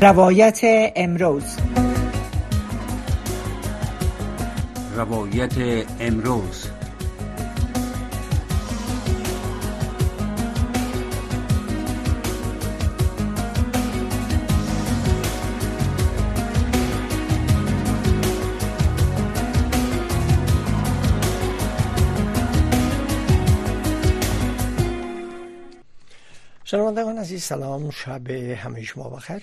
روایت امروز. روایت امروز. شنوندگان عزیز سلام شب همه شما بخیر.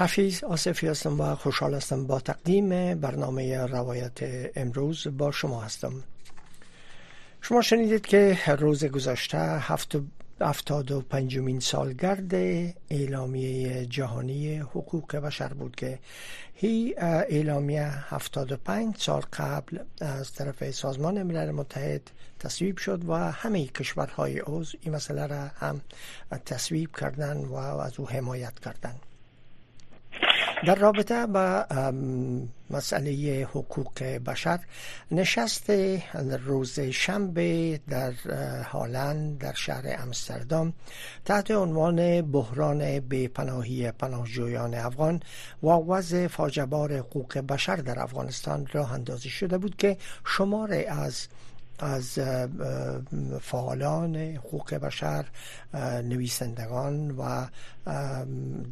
حفیظ آصفی هستم و خوشحال هستم با تقدیم برنامه روایت امروز با شما هستم. شما شنیدید که روز گذشته هفت افتاد و پنجمین سالگرد اعلامیه جهانی حقوق بشر بود که هی اعلامیه پنج سال قبل از طرف سازمان ملل متحد تصویب شد و همه کشورهای عضو این مسئله را هم تصویب کردن و از او حمایت کردند در رابطه با مسئله حقوق بشر نشست روز شنبه در هالند در شهر امستردام تحت عنوان بحران پناهی پناهجویان افغان و وضع فاجبار حقوق بشر در افغانستان راه اندازی شده بود که شماره از از فعالان حقوق بشر نویسندگان و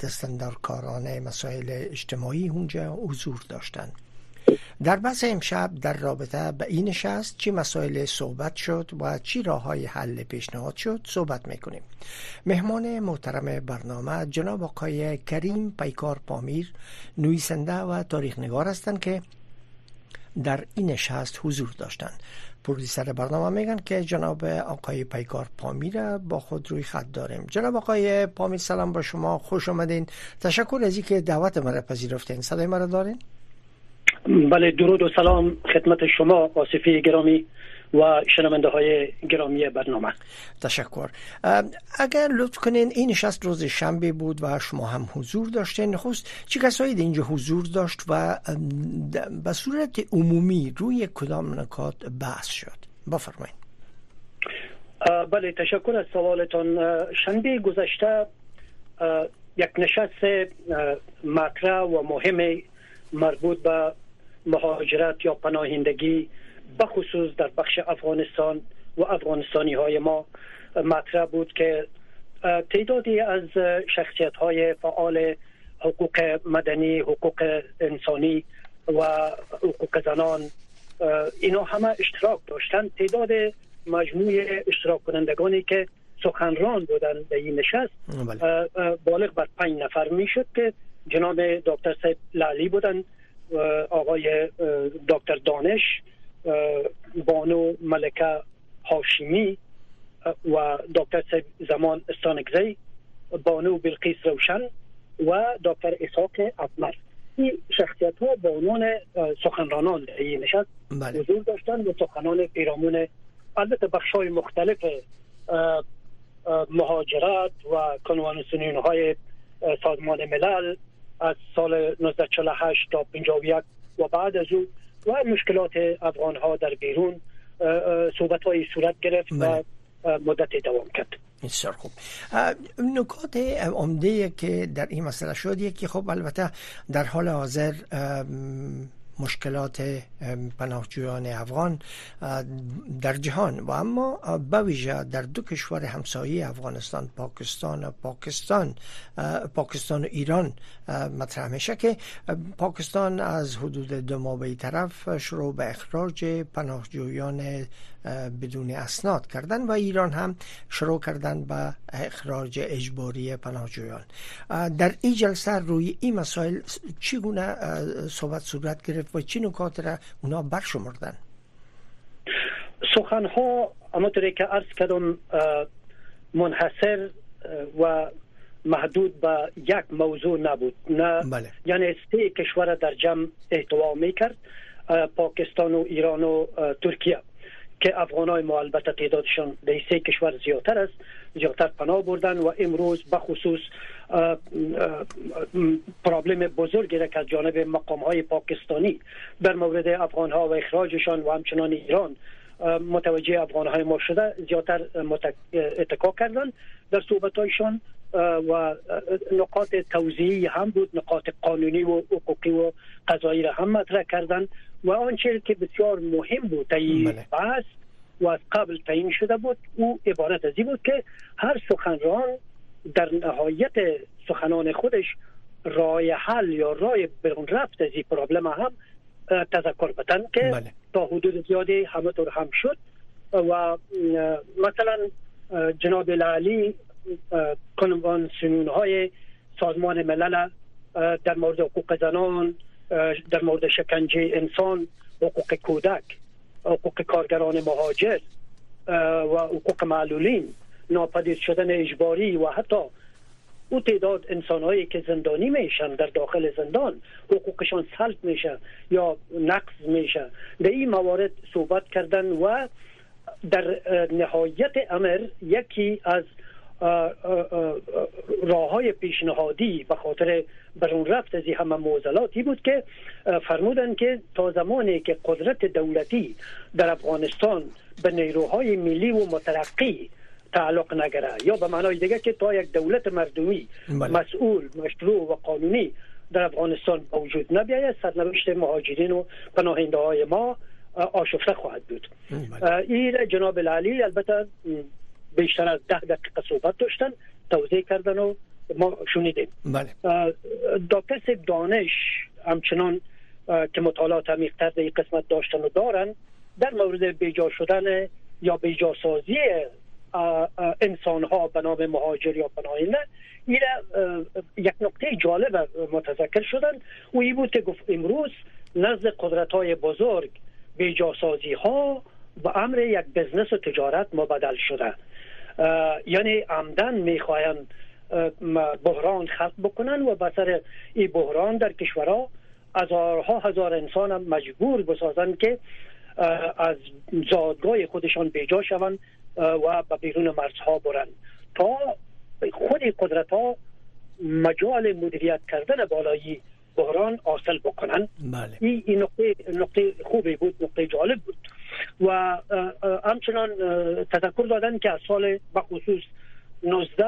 دستندرکاران مسائل اجتماعی اونجا حضور داشتند در بحث امشب در رابطه به این نشست چی مسائل صحبت شد و چی راه های حل پیشنهاد شد صحبت می‌کنیم. مهمان محترم برنامه جناب آقای کریم پیکار پامیر نویسنده و تاریخ نگار هستند که در این نشست حضور داشتند. پرولیسر برنامه میگن که جناب آقای پیکار پامیر با خود روی خط داریم. جناب آقای پامیر سلام با شما خوش آمدین. تشکر از اینکه دعوت مرا پذیرفتین. صدای مرا دارین؟ بله درود و سلام خدمت شما آصفی گرامی. و شنونده های گرامی برنامه. تشکر. اگر لطف کنین این نشست روز شنبه بود و شما هم حضور داشتین. نخست چه کسایی اینجا حضور داشت و به صورت عمومی روی کدام نکات بحث شد؟ بفرمایید. بله تشکر از سوالتان. شنبه گذشته یک نشست مطرح و مهم مربوط به مهاجرت یا پناهندگی بخصوص در بخش افغانستان و افغانستانی های ما مطرح بود که تعدادی از شخصیت های فعال حقوق مدنی حقوق انسانی و حقوق زنان اینا همه اشتراک داشتن تعداد مجموع اشتراک کنندگانی که سخنران بودن به این نشست بله. بالغ بر پنج نفر می شد که جناب دکتر سید لالی بودن آقای دکتر دانش بانو ملکه هاشمی و دکتر زمان استانگزی بانو بلقیس روشن و دکتر اسحاق افمر این شخصیت ها به عنوان سخنرانان در این نشست بله. حضور داشتن و سخنان پیرامون البته بخش های مختلف مهاجرت و کنوانسیون های سازمان ملل از سال 1948 تا 51 و بعد از او و مشکلات افغان ها در بیرون صحبت های صورت گرفت و بله. مدت دوام کرد بسیار خوب نکات عمده که در این مسئله شد یکی خب البته در حال حاضر مشکلات پناهجویان افغان در جهان. و اما بویژه در دو کشور همسایه افغانستان پاکستان پاکستان پاکستان و ایران مطرح میشه که پاکستان از حدود دو ماه طرف شروع به اخراج پناهجویان بدون اسناد کردن و ایران هم شروع کردن به اخراج اجباری پناهجویان. در این جلسه روی این مسائل چگونه صحبت صورت گرفت؟ و چی نکات را اونا برشمردن؟ سخن ها همونطوری که عرض کردم منحصر و محدود به یک موضوع نبود. نه بله. یعنی سه کشور در جمع احتوا می‌کرد پاکستان و ایران و ترکیه. که افغان های ما البته تعدادشان به سه کشور زیادتر است زیادتر پناه بردن و امروز به خصوص پرابلم بزرگی را که از جانب مقام های پاکستانی در مورد افغان ها و اخراجشان و همچنان ایران متوجه افغان های ما شده زیادتر اتکا کردن در صحبت هایشان و نقاط توضیحی هم بود نقاط قانونی و حقوقی و قضایی را هم مطرح کردن. و آنچه که بسیار مهم بود این بله. بحث و از قبل تعیین شده بود او عبارت از این بود که هر سخنران در نهایت سخنان خودش رای حل یا رای برون رفت از این پرابلم هم تذکر بدن که بله. تا حدود زیادی همه طور هم شد و مثلا جناب لالی کنوانسیون های سازمان ملل در مورد حقوق زنان در مورد شکنجه انسان حقوق کودک حقوق کارگران مهاجر و حقوق معلولین ناپدید شدن اجباری و حتی او تعداد انسانهایی که زندانی میشن در داخل زندان حقوقشان سلب میشه یا نقض میشه. در این موارد صحبت کردن و در نهایت امر یکی از راه های پیشنهادی به خاطر برون رفت از همه موزلاتی بود که فرمودن که تا زمانی که قدرت دولتی در افغانستان به نیروهای ملی و مترقی تعلق نگره یا به معنای دیگه که تا یک دولت مردمی بله. مسئول مشروع و قانونی در افغانستان به وجود نبیاید سرنوشت مهاجرین و پناهنده های ما آشفته خواهد بود بله. این جناب العلی البته بیشتر از ده دقیقه صحبت داشتن توضیح کردن و ما شنیدیم. بله. دکتر سیب دانش همچنان که مطالعات عمیق‌تر در این قسمت داشتن و دارن در مورد بیجا شدن یا بیجا سازی انسان ها به نام مهاجر یا پناهنده این یک نکته جالب متذکر شدن. و این بود که گفت امروز نزد قدرت های بزرگ بیجا سازی ها به امر یک بزنس و تجارت مبدل شده. یعنی عمدن می‌خواهند بحران خلق بکنن و به سر این بحران در کشورها هزارها هزار انسان هم مجبور بسازند که از زادگاه خودشان بیجا شوند و به بیرون مرزها برند تا خود قدرت ها مجال مدیریت کردن بالایی بحران حاصل بکنن. بله. این این نقطه نقطه خوبی بود نقطه جالب بود. و همچنان تذکر دادن که از سال بخصوص 19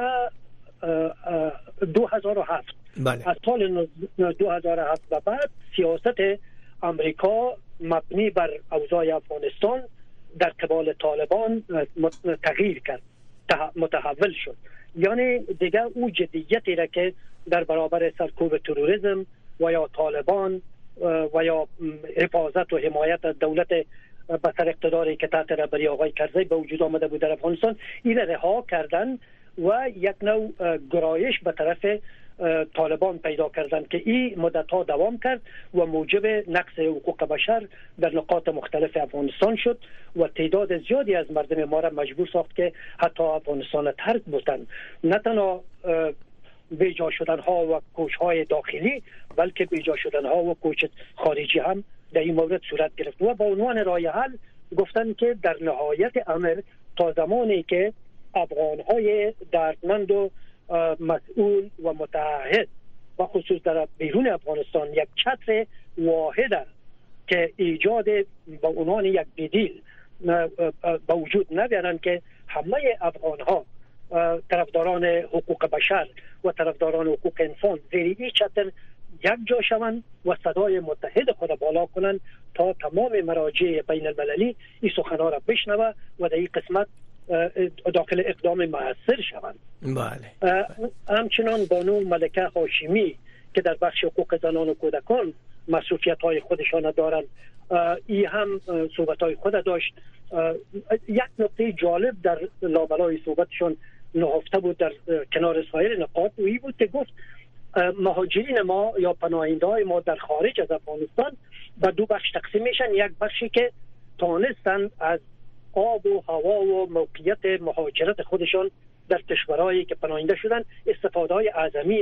اه، اه، 2007 بله. از سال 2007 و بعد سیاست امریکا مبنی بر اوضاع افغانستان در قبال طالبان تغییر کرد متحول شد. یعنی دیگه او جدیتی را که در برابر سرکوب تروریسم و یا طالبان و یا حفاظت و حمایت از دولت به سر اقتداری که تحت رهبری آقای کرزی به وجود آمده بود در افغانستان این رها کردن و یک نوع گرایش به طرف طالبان پیدا کردن که این مدت ها دوام کرد و موجب نقص حقوق بشر در نقاط مختلف افغانستان شد و تعداد زیادی از مردم ما را مجبور ساخت که حتی افغانستان ترک بودن نه تنها بیجا شدن ها و کوچ های داخلی بلکه بیجا شدن ها و کوچ خارجی هم در این مورد صورت گرفت. و با عنوان رای حل گفتن که در نهایت امر تا زمانی که افغان های دردمند و مسئول و متعهد و خصوص در بیرون افغانستان یک چتر واحد که ایجاد به عنوان یک بدیل به وجود نبیارن که همه افغان ها طرفداران حقوق بشر و طرفداران حقوق انسان زیر این چتر یک جا شوند و صدای متحد خود بالا کنند تا تمام مراجع بین المللی این سخنها را بشنوه و در این قسمت داخل اقدام موثر شوند. بله. همچنان بانو ملکه هاشمی که در بخش حقوق زنان و کودکان مسئولیت های خودشان دارند ای هم صحبت های خود داشت. یک نقطه جالب در لابلای صحبتشان نهفته بود در کنار سایر نقاط. و ای بود که گفت مهاجرین ما یا پناهنده های ما در خارج از افغانستان به دو بخش تقسیم میشن. یک بخشی که تانستن از آب و هوا و موقعیت مهاجرت خودشان در کشورهایی که پناهنده شدن استفاده های اعظمی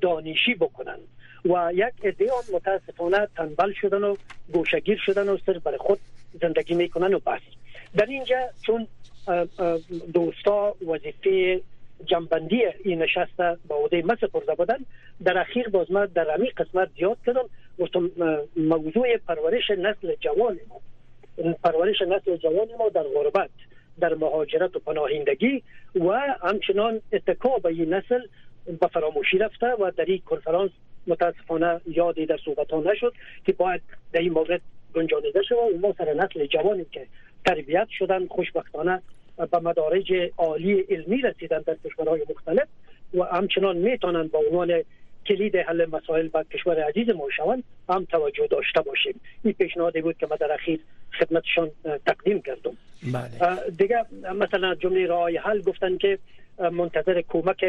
دانشی بکنن. و یک عده متاسفانه تنبل شدن و گوشگیر شدن و صرف برای خود زندگی می‌کنن و بس. در اینجا چون دوستا وظیفه جنبندی این نشست با عهده من سپرده بودن در اخیر باز من در همین قسمت زیاد کردم. گفتم موضوع پرورش نسل جوان ما پرورش نسل جوان ما در غربت در مهاجرت و پناهندگی و همچنان اتکا به این نسل به فراموشی رفته و در این کنفرانس متاسفانه یادی در صحبت ها نشد که باید در این مورد گنجانیده شود و ما سر نسل جوانی که تربیت شدن خوشبختانه به مدارج عالی علمی رسیدن در کشورهای مختلف و همچنان می‌تونن با عنوان کلید حل مسائل با کشور عزیز ما شوند هم توجه داشته باشیم. این پیشنهادی بود که ما در اخیر خدمتشان تقدیم کردم. بله. دیگه مثلا جمله رای حل گفتن که منتظر کمک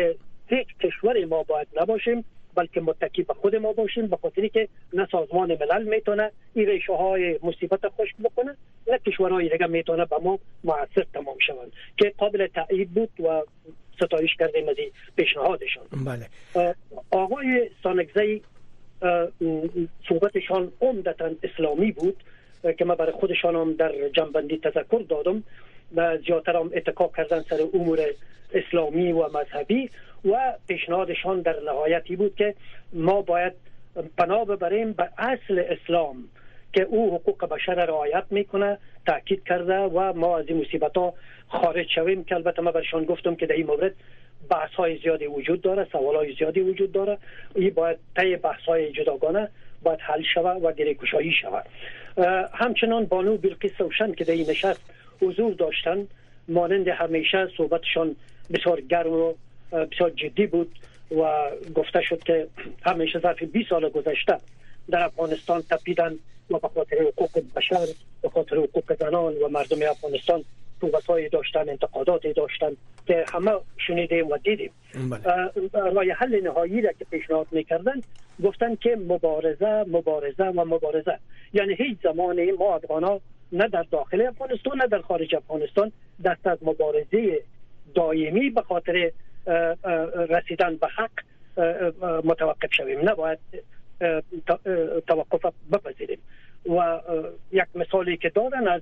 هیچ کشور ما باید نباشیم. بلکه متکی به خود ما باشیم به خاطری که نه سازمان ملل می‌تونه این ریشه های مصیبت خشک بکنه نه کشورهای دیگه می‌تونه به ما موثر تمام شوند که قابل تایید بود و ستایش کردیم از پیشنهادشان بله. آقای سانگزی صحبتشان عمدتا اسلامی بود که ما برای خودشان هم در جنبندی تذکر دادم و زیادتر هم اتکا کردن سر امور اسلامی و مذهبی و پیشنهادشان در نهایتی بود که ما باید پناه ببریم به اصل اسلام که او حقوق بشر رعایت می‌کنه تاکید کرده و ما از این مصیبت ها خارج شویم که البته ما برشان گفتم که در این مورد بحث های زیادی وجود داره سوال های زیادی وجود داره. این باید طی بحث های جداگانه باید حل شود و گره کشایی شود همچنان بانو بلقیس روشن که در این نشست حضور داشتن مانند همیشه صحبتشان بسیار گرم و بسیار جدی بود و گفته شد که همیشه ظرف 20 سال گذشته در افغانستان تپیدن و به خاطر حقوق بشر به خاطر حقوق زنان و مردم افغانستان صحبت داشتن انتقاداتی داشتن که همه شنیدیم و دیدیم بله. رای حل نهایی را که پیشنهاد می‌کردن گفتن که مبارزه مبارزه و مبارزه یعنی هیچ زمانی ما افغانا نه در داخل افغانستان نه در خارج افغانستان. دست از مبارزه دائمی به خاطر رسیدن به حق متوقف شویم. نباید توقف بپذیریم. و یک مثالی که دادن از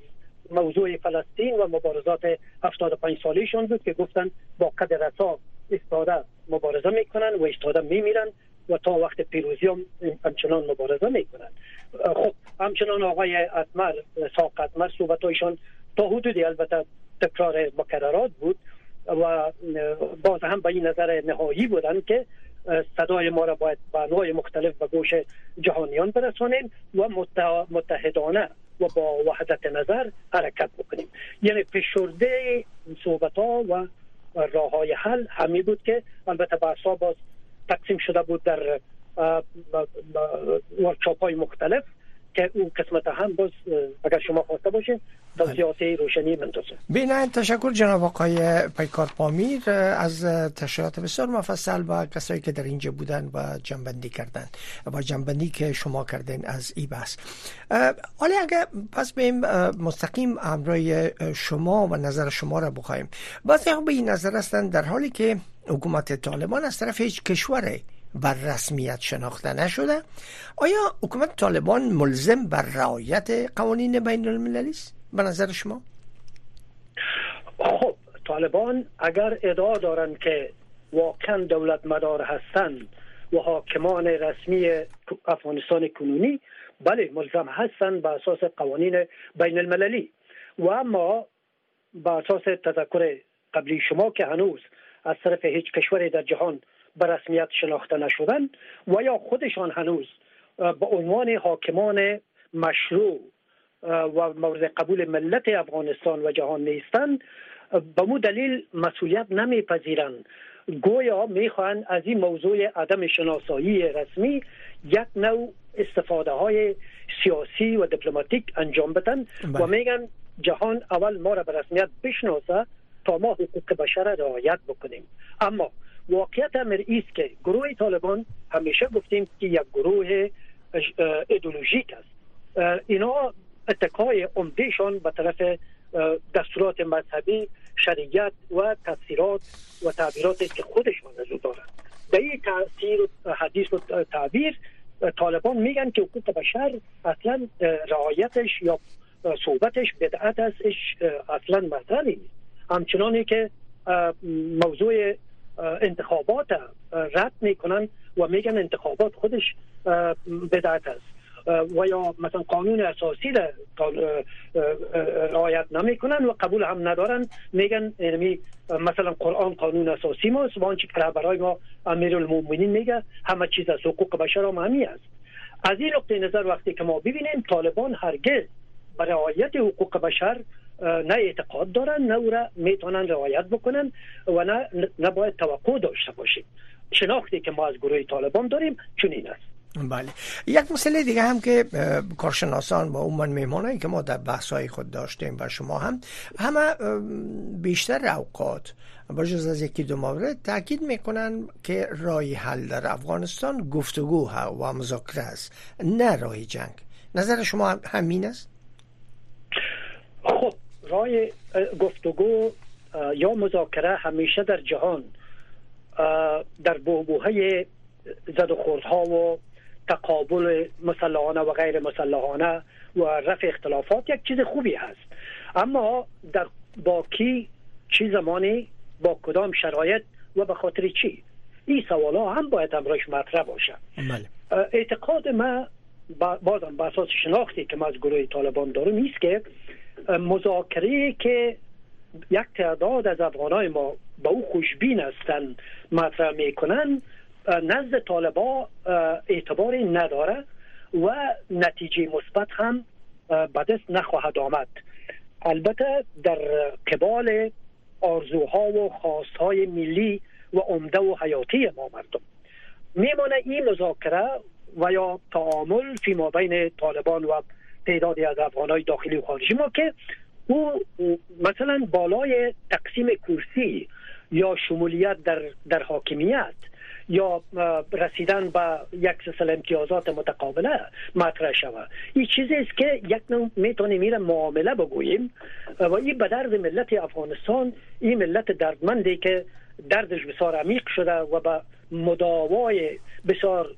موضوع فلسطین و مبارزات 75 سالیشون بود که گفتن با قدر رسا استاده مبارزه می‌کنن و استاده میمیرن. و تا وقت پیروزی هم همچنان مبارزه می‌کنن. خب همچنان آقای اتمر ساق اتمر صحبتایشان تا حدودی البته تکرار مکررات بود و باز هم به این نظر نهایی بودن که صدای ما را باید به انواع مختلف به گوش جهانیان برسانیم و متحدانه و با وحدت نظر حرکت بکنیم. یعنی فشرده صحبت ها و راه های حل همی بود که البته بحث باز تقسیم شده بود در ورکشاپ های مختلف که اون قسمت هم باز اگر شما خواسته باشین توضیحات بله. روشنی منتظر بینه تشکر جناب آقای پیکار پامیر از تشریحات بسیار مفصل و کسایی که در اینجا بودن و جنبندی کردن و جنبندی که شما کردین از ای بحث. حالا اگر پس بیم مستقیم امرای شما و نظر شما را بخوایم. بعضی به این نظر هستند در حالی که حکومت طالبان از طرف هیچ کشوره بر رسمیت شناخته نشده. آیا حکومت طالبان ملزم بر رعایت قوانین بین المللی است؟ به نظر شما؟ خب طالبان اگر ادعا دارند که واقعا دولت مدار هستند و حاکمان رسمی افغانستان کنونی بله ملزم هستند به اساس قوانین بین المللی. و اما به اساس تذکر قبلی شما که هنوز از طرف هیچ کشوری در جهان به رسمیت شناخته نشدن و یا خودشان هنوز به عنوان حاکمان مشروع و مورد قبول ملت افغانستان و جهان نیستند به مو دلیل مسئولیت نمیپذیرند گویا می‌خواهند از این موضوع عدم شناسایی رسمی یک نوع استفاده های سیاسی و دیپلماتیک انجام بدن و بله. میگن جهان اول ما را به رسمیت بشناسه تا ما حقوق بشر رعایت بکنیم. اما واقعیت امر است که گروه طالبان همیشه گفتیم که یک گروه ایدولوژیک است. اینا اتکای عمدهشان به طرف دستورات مذهبی شریعت و تفسیرات و تعبیرات که خودشان از او دارند. در این تاثیر حدیث و تعبیر طالبان میگن که حقوق بشر اصلا رعایتش یا صحبتش بدعت است اصلا مطرح نیست. همچنانی که موضوع انتخابات رد می‌کنن و میگن انتخابات خودش بدعت است. و یا مثلا قانون اساسی را رعایت نمی‌کنن و قبول هم ندارن. میگن یعنی مثلا قرآن قانون اساسی ما و آنچه که برای ما امیر المومنین میگه همه چیز از حقوق بشر هم همی است. از این نقطه نظر وقتی که ما ببینیم طالبان هرگز برای رعایت حقوق بشر نه اعتقاد دارن نه او را می‌تونن رعایت بکنن و نه نباید توقع داشته باشیم. شناختی که ما از گروه طالبان داریم چنین است. بله. یک مسئله دیگه هم که کارشناسان با عموما میمانایی که ما در بحث های خود داشتیم و شما هم همه بیشتر اوقات بجز از یکی دو مورد تاکید می‌کنن که رای حل در افغانستان گفتگو و مذاکره است نه رای جنگ. نظر شما همین است؟ خب رای گفتگو یا مذاکره همیشه در جهان در بوبوهای زد و خوردها و تقابل مسلحانه و غیر مسلحانه و رفع اختلافات یک چیز خوبی هست. اما در با کی چی زمانی با کدام شرایط و به خاطر چی؟ این سوال ها هم باید امروش مطرح باشه. بله. اعتقاد ما بازم به اساس شناختی که ما از گروه طالبان دارم نیست که مذاکره که یک تعداد از افغانای ما با او خوشبین هستند مطرح می‌کنن نزد طالبا اعتباری نداره و نتیجه مثبت هم به دست نخواهد آمد. البته در قبال آرزوها و خواستهای ملی و عمده و حیاتی ما مردم. میمانه این مذاکره و یا تعامل فی ما بین طالبان و تعدادی از افغانهای داخلی و خارجی. ما که او مثلا بالای تقسیم کرسی یا شمولیت در, در حاکمیت یا رسیدن به یک سلسله امتیازات متقابله مطرح شود این چیزی است که یک نوع می‌تونیم میره معامله بگوییم. و این به درد ملت افغانستان این ملت دردمندی که دردش بسیار عمیق شده و به مداوای بسیار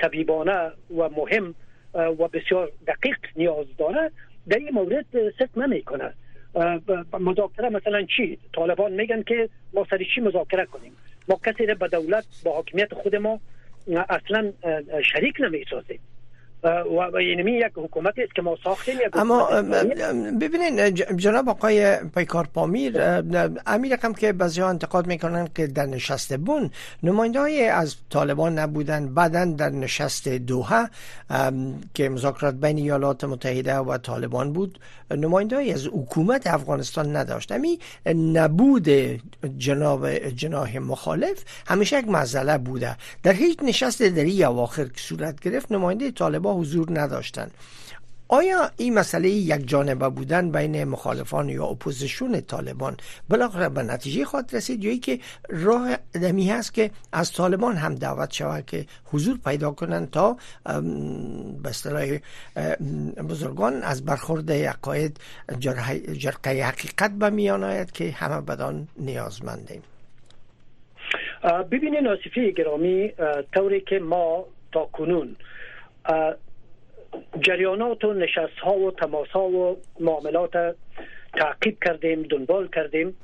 طبیبانه و مهم و بسیار دقیق نیاز داره در این مورد ست نمی‌کنه. مذاکره مثلا چی؟ طالبان میگن که ما سری چی مذاکره کنیم؟ ما کسی به دولت با حاکمیت خود ما اصلا شریک نمی‌سازیم. و اینمی یک حکومتی است که ما ساختیم اما ببینین جناب آقای پیکار پامیر امیر رقم که بعضی انتقاد می‌کنن که در نشست بون نماینده های از طالبان نبودن بعدا در نشست دوها که مذاکرات بین ایالات متحده و طالبان بود نماینده از حکومت افغانستان نداشت. امی نبود جناب جناح مخالف همیشه یک مزله بوده. در هیچ نشست دری اواخر که صورت گرفت نماینده طالبان حضور نداشتند. آیا این مسئله یک جانبه بودن بین مخالفان یا opposition طالبان بالاخره به نتیجه خواهد رسید یا که راه دومی هست که از طالبان هم دعوت شود که حضور پیدا کنند تا به اصطلاح بزرگان از برخورد عقاید جرقه حقیقت به میان آید که همه بدان نیازمندیم ببینید ناصفی گرامی طوری که ما تا کنون جریانات و نشست ها و تماس ها و معاملات تعقیب کردیم دنبال کردیم.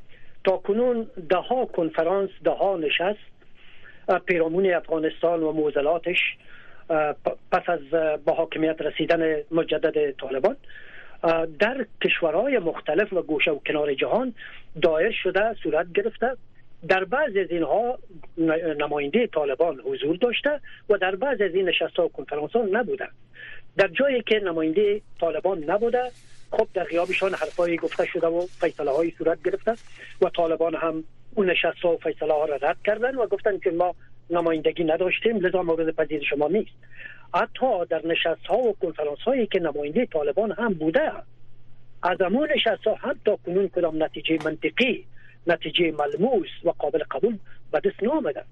تا کنون ده ها کنفرانس ده ها نشست پیرامون افغانستان و موزلاتش پس از با حاکمیت رسیدن مجدد طالبان. در کشورهای مختلف و گوشه و کنار جهان دایر شده صورت گرفته. در بعض از اینها نماینده طالبان حضور داشته و در بعض از این نشست ها و کنفرانس ها نبوده در جایی که نماینده طالبان نبوده خب در غیابشان حرفایی گفته شده و فیصله های صورت گرفته و طالبان هم اون نشست ها و فیصله ها را رد کردن و گفتن که ما نمایندگی نداشتیم لذا مورد پذیر شما نیست. حتی در نشست ها و کنفرانس هایی که نماینده طالبان هم بوده از امون نشست ها هم تا کنون کدام نتیجه منطقی نتیجه ملموس و قابل قبول به دست نامده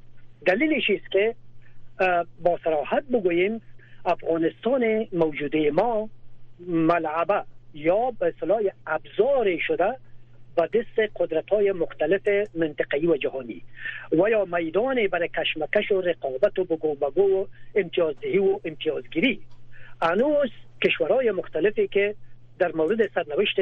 دلیلش است که با صراحت بگوییم افغانستان موجوده ما ملعبه یا به اصطلاح ابزاری شده و دست قدرت های مختلف منطقه‌ای و جهانی. و یا میدان برای کشمکش و رقابت و بگو بگو و امتیازدهی و امتیازگیری. انوز کشورهای مختلفی که در مورد سرنوشت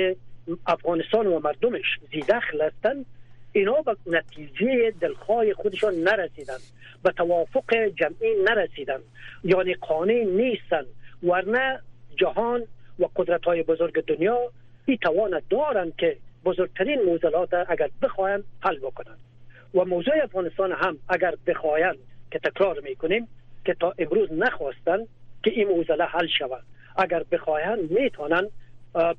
افغانستان و مردمش زیدخل هستند اینا به نتیجه دلخواه خودشان نرسیدن به توافق جمعی نرسیدن یعنی قانع نیستن ورنه جهان و قدرت های بزرگ دنیا این توان دارند که بزرگترین موزلات اگر بخواهند حل بکنند. و موضوع افغانستان هم اگر بخواهند که تکرار می‌کنیم که تا امروز نخواستن که این موزله حل شود. اگر بخواهند می‌تونن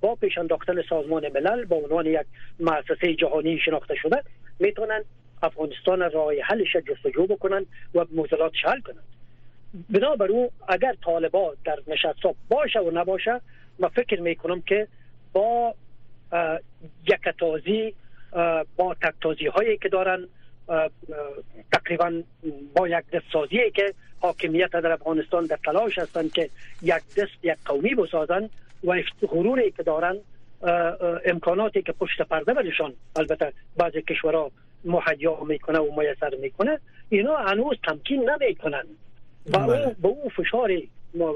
با پیش انداختن سازمان ملل با عنوان یک مؤسسه جهانی شناخته شده می‌تونن افغانستان راه حلش جستجو بکنن و موزلات حل کنند بنابر او اگر طالبا در نشست باشه و نباشه ما فکر می‌کنم که با یکتازی با تکتازی هایی که دارن تقریبا با یک دستسازی که حاکمیت در افغانستان در تلاش هستند که یک دست یک قومی بسازن و غروری که دارن امکاناتی که پشت پرده برشان البته بعضی کشورها مهیا می‌کنه و میسر می‌کنه. اینا هنوز تمکین نمی‌کنن. بله. اون با اون فشار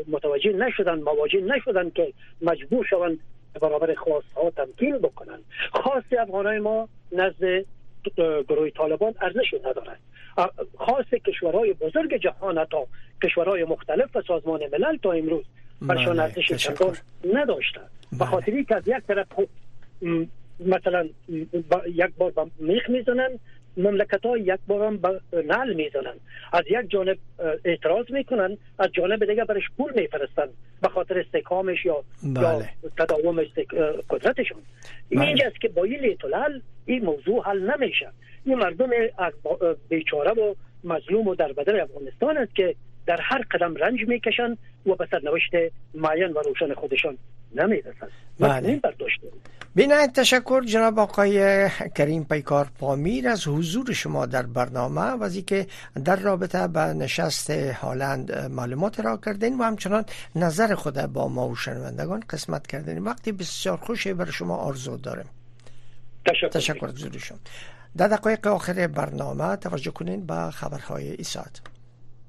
متوجه نشدن مواجه نشدن که مجبور شوند برابر خواست ها تمکین بکنن. خواست افغانای ما نزد گروه طالبان ارزش ندارد خاص کشورهای بزرگ جهان تا کشورهای مختلف و سازمان ملل تا امروز برشان بله، ارزش نداشته به بله. خاطری که از یک طرف مثلا یک بار میخ می‌زنن مملکت ها یک بار هم نل می‌زنن از یک جانب اعتراض می‌کنن از جانب دیگه برش پول میفرستن به خاطر استحکامش یا بله. یا تداوم قدرتشون بله. اینجاست که با این لیتولل این موضوع حل نمیشه این مردم بیچاره و مظلوم و در بدر افغانستان است که در هر قدم رنج می‌کشن و به سرنوشت معین و روشن خودشان نمی‌رسن. بله. بینایت تشکر جناب آقای کریم پیکار پامیر از حضور شما در برنامه و از که در رابطه به نشست هالند معلومات را کردین و همچنان نظر خود با ما و شنوندگان قسمت کردین. وقتی بسیار خوشی بر شما آرزو داریم تشکر, تشکر از شما. در دقایق آخر برنامه توجه کنین به خبرهای ایساد.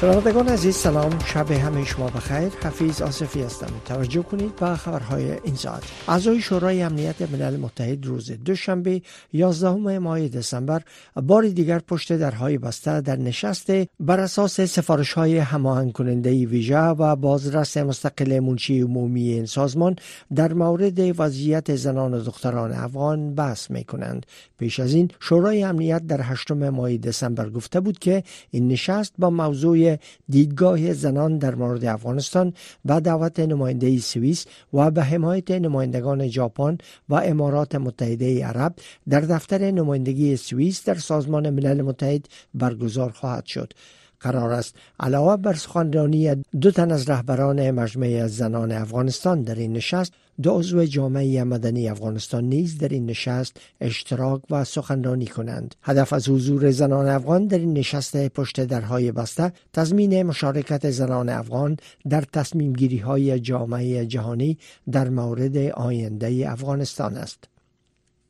شنوندگان عزیز سلام. شب همه شما بخیر. حفیظ آصفی هستم. توجه کنید به خبرهای این ساعت. اعضای شورای امنیت ملل متحد روز دوشنبه 11 ماه دسامبر بار دیگر پشت درهای بسته در نشست بر اساس سفارش های هماهنگ کننده ویژه و بازرس مستقل منشی عمومی این سازمان در مورد وضعیت زنان و دختران افغان بحث می کنند پیش از این شورای امنیت در هشتم ماه دسامبر گفته بود که این نشست با موضوع دیدگاه زنان در مورد افغانستان و دعوت نماینده سوئیس و به حمایت نمایندگان ژاپن و امارات متحده عرب در دفتر نمایندگی سوئیس در سازمان ملل متحد برگزار خواهد شد. قرار است. علاوه بر سخنرانی دو تن از رهبران مجمع زنان افغانستان در این نشست دو عضو جامعه مدنی افغانستان نیز در این نشست اشتراک و سخنرانی کنند. هدف از حضور زنان افغان در این نشست پشت درهای بسته تضمین مشارکت زنان افغان در تصمیم گیری های جامعه جهانی در مورد آینده افغانستان است.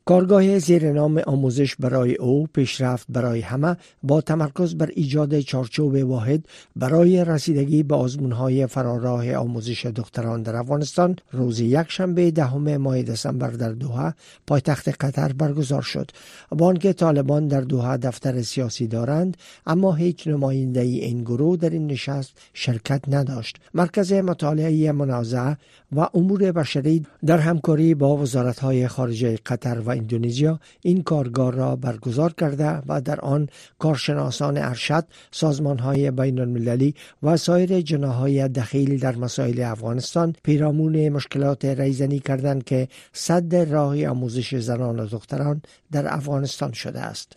کارگاه زیر نام آموزش برای او پیشرفت برای همه با تمرکز بر ایجاد چارچوب واحد برای رسیدگی به های فراراه آموزش دختران در افغانستان روز یک شنبه دهم ماه دسامبر در دوحه پایتخت قطر برگزار شد. بانک طالبان در دوحه دفتر سیاسی دارند اما هیچ نماینده این گروه در این نشست شرکت نداشت. مرکز مطالعه منازعه و امور بشری در همکاری با وزارت های خارجه قطر و اندونزیا این کارگاه را برگزار کرده و در آن کارشناسان ارشد سازمان های بین المللی و سایر جناهای دخیل در مسائل افغانستان پیرامون مشکلات ریزنی کردند که صد راه آموزش زنان و دختران در افغانستان شده است.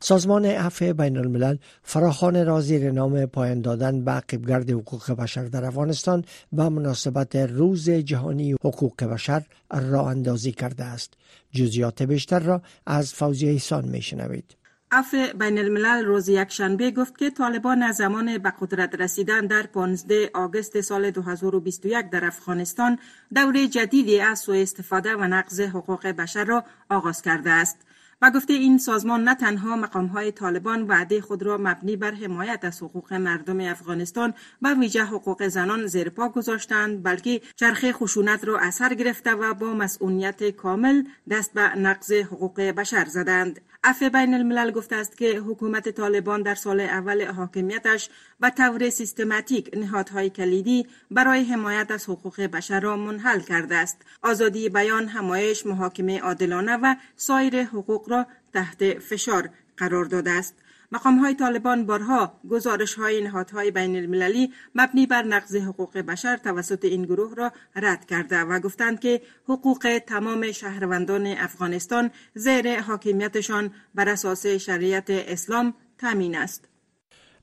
سازمان عفو بین الملل فراخان را زیر نام پایان دادن به عقبگرد حقوق بشر در افغانستان و مناسبت روز جهانی حقوق بشر را اندازی کرده است. جزیات بیشتر را از فوزی ایسان می شنوید عفو بین الملل روز یکشنبه گفت که طالبان از زمان به قدرت رسیدن در 15 آگوست سال 2021 در افغانستان دور جدیدی از سوء استفاده و نقض حقوق بشر را آغاز کرده است. و گفته این سازمان نه تنها مقام های طالبان وعده خود را مبنی بر حمایت از حقوق مردم افغانستان و ویژه حقوق زنان زیر پا گذاشتند بلکه چرخه خشونت را اثر گرفته و با مسئولیت کامل دست به نقض حقوق بشر زدند. عفو بین الملل گفته است که حکومت طالبان در سال اول حاکمیتش به طور سیستماتیک نهادهای کلیدی برای حمایت از حقوق بشر را منحل کرده است. آزادی بیان، همایش، محاکمه عادلانه و سایر حقوق را تحت فشار قرار داده است. مقام های طالبان بارها گزارش های نهادهای بین المللی مبنی بر نقض حقوق بشر توسط این گروه را رد کرده و گفتند که حقوق تمام شهروندان افغانستان زیر حاکمیتشان بر اساس شریعت اسلام تامین است.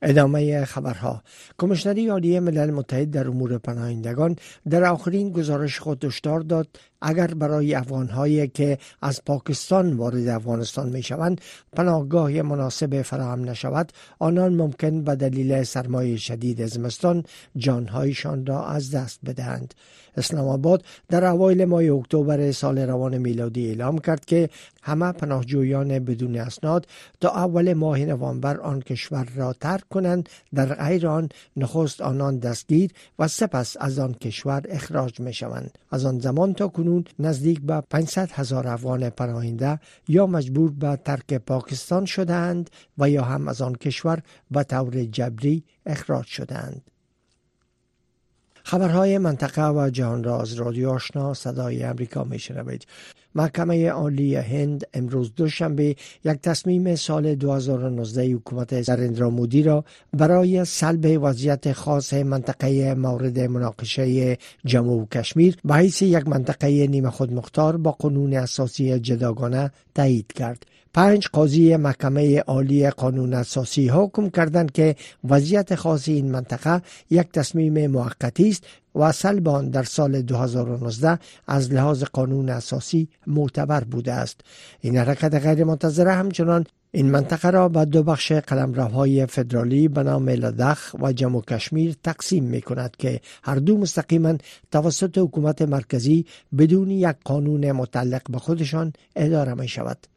ادامه خبرها کمشنری عالی ملل متحد در امور پناهندگان در آخرین گزارش خود هشدار داد اگر برای افغانهایی که از پاکستان وارد افغانستان می شوند پناهگاه مناسب فراهم نشود آنان ممکن به دلیل سرمایه شدید زمستان جانهایشان را از دست بدهند. اسلام آباد در اوایل ماه اکتبر سال روان میلادی اعلام کرد که همه پناهجویان بدون اسناد تا اول ماه نوامبر آن کشور را ترک کنند در غیر آن نخست آنان دستگیر و سپس از آن کشور اخراج می شوند از آن زمان تا کنون نزدیک به 500 هزار افغان پناهنده یا مجبور به ترک پاکستان شدند و یا هم از آن کشور به طور جبری اخراج شدند. خبرهای منطقه و جهان را از رادیو آشنا صدای امریکا می شنوید. محکمه عالی هند امروز دوشنبه یک تصمیم سال 2019 حکومت نریندرا مودی را برای سلب وضعیت خاص منطقه مورد مناقشه جموں و کشمیر به حیث یک منطقه نیمه خود مختار با قانون اساسی جداگانه تایید کرد. پنج قاضی محکمه عالی قانون اساسی حکم کردند که وضعیت خاص این منطقه یک تصمیم موقتی است و سلبان در سال 2019 از لحاظ قانون اساسی معتبر بوده است این حرکت غیر منتظره همچنان این منطقه را به دو بخش قلمروهای فدرالی به نام لدخ و جمو کشمیر تقسیم می کند که هر دو مستقیما توسط حکومت مرکزی بدون یک قانون متعلق به خودشان اداره می شود.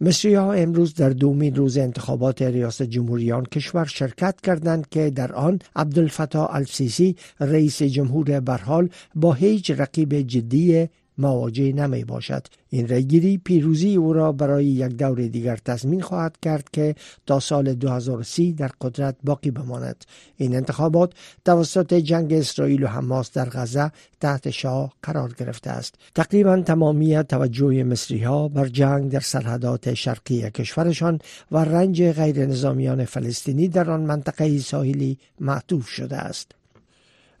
مصری ها امروز در دومین روز انتخابات ریاست جمهوری آن کشور شرکت کردند که در آن عبدالفتاح السیسی رئیس جمهور برحال با هیچ رقیب جدی مواجه نمی باشد. این ریگیری پیروزی او را برای یک دور دیگر تضمین خواهد کرد که تا سال 2030 در قدرت باقی بماند. این انتخابات توسط جنگ اسرائیل و حماس در غزه تحت شاه قرار گرفته است. تقریبا تمامی توجه مصری ها بر جنگ در سرحدات شرقی کشورشان و رنج غیر نظامیان فلسطینی در آن منطقه ساحلی معطوف شده است.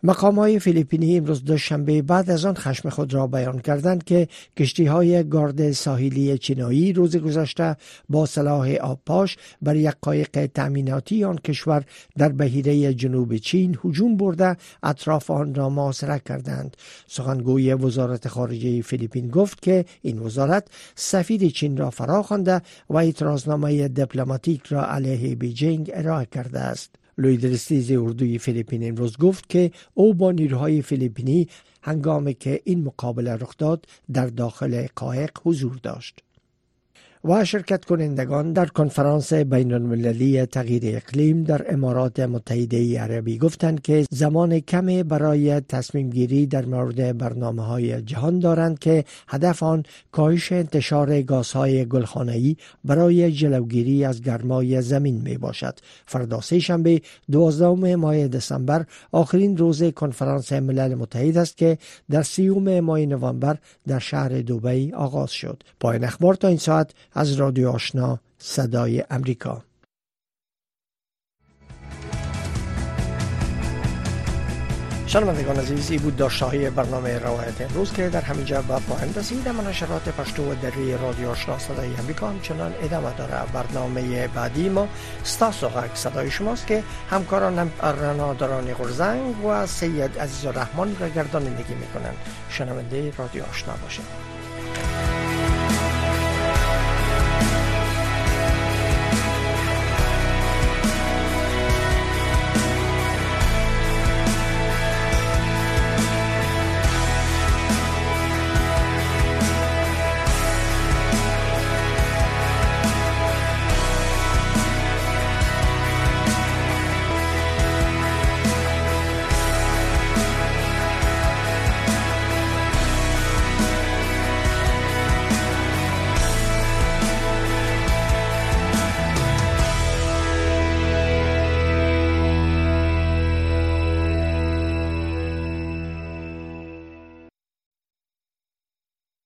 مقام های فیلیپینی امروز دوشنبه بعد از آن خشم خود را بیان کردند که کشتی های گارد ساحلی چینایی روز گذشته با سلاح آبپاش بر یک قایق تأمیناتی آن کشور در بحیره جنوب چین هجوم برده اطراف آن را محاصره کردند. سخنگوی وزارت خارجه فیلیپین گفت که این وزارت سفیر چین را فرا خوانده و اعتراضنامه دیپلماتیک را علیه بیجینگ ارائه کرده است. لوی درستیز اردوی فیلیپین امروز گفت که او با نیروهای فیلیپینی هنگامی که این مقابله رخ داد در داخل قایق حضور داشت. و شرکت کنندگان در کنفرانس بین المللی تغییر اقلیم در امارات متحده عربی گفتند که زمان کمی برای تصمیم گیری در مورد برنامه های جهان دارند که هدف آن کاهش انتشار گازهای گلخانه‌ای برای جلوگیری از گرمای زمین می باشد. فردا شنبه 12 ماه دسامبر آخرین روز کنفرانس ملل متحد است که در سیوم ماه نوامبر در شهر دوبی آغاز شد. پایان اخبار تا این ساعت از رادیو آشنا صدای امریکا. شنوندگان عزیزی بود داشته های برنامه روایت امروز که در همینجا به پایان رسید اما نشرات پشتو و دری رادیو آشنا صدای امریکا همچنان ادامه داره برنامه بعدی ما ستاسو غرق صدای شماست که همکارانم رناداران غرزنگ و سید عزیز الرحمن را گردانندگی می‌کنند. شنونده رادیو آشنا باشید.